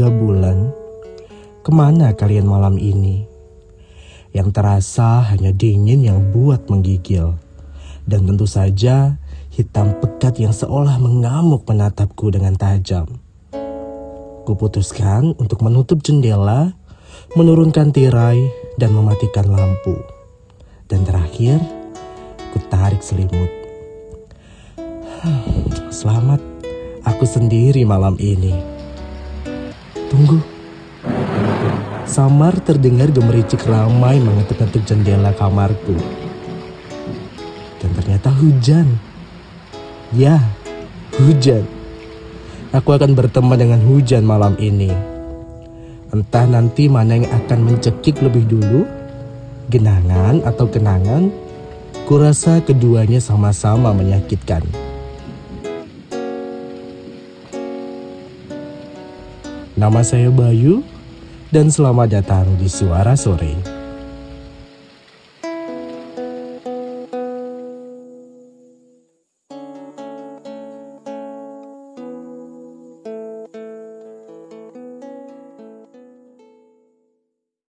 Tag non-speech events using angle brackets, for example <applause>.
tiga bulan, ke mana kalian malam ini? Yang terasa hanya dingin yang buat menggigil. Dan tentu saja hitam pekat yang seolah mengamuk menatapku dengan tajam. Kuputuskan untuk menutup jendela, menurunkan tirai, dan mematikan lampu. Dan terakhir, ku tarik selimut. <sighs> Selamat, aku sendiri malam ini. Tunggu. Samar terdengar gemericik ramai mengetuk-ngetuk jendela kamarku. Dan ternyata hujan. Ya, hujan. Aku akan berteman dengan hujan malam ini. Entah nanti mana yang akan mencekik lebih dulu, genangan atau kenangan, kurasa keduanya sama-sama menyakitkan. Nama saya Bayu, dan selamat datang di Suara Sore.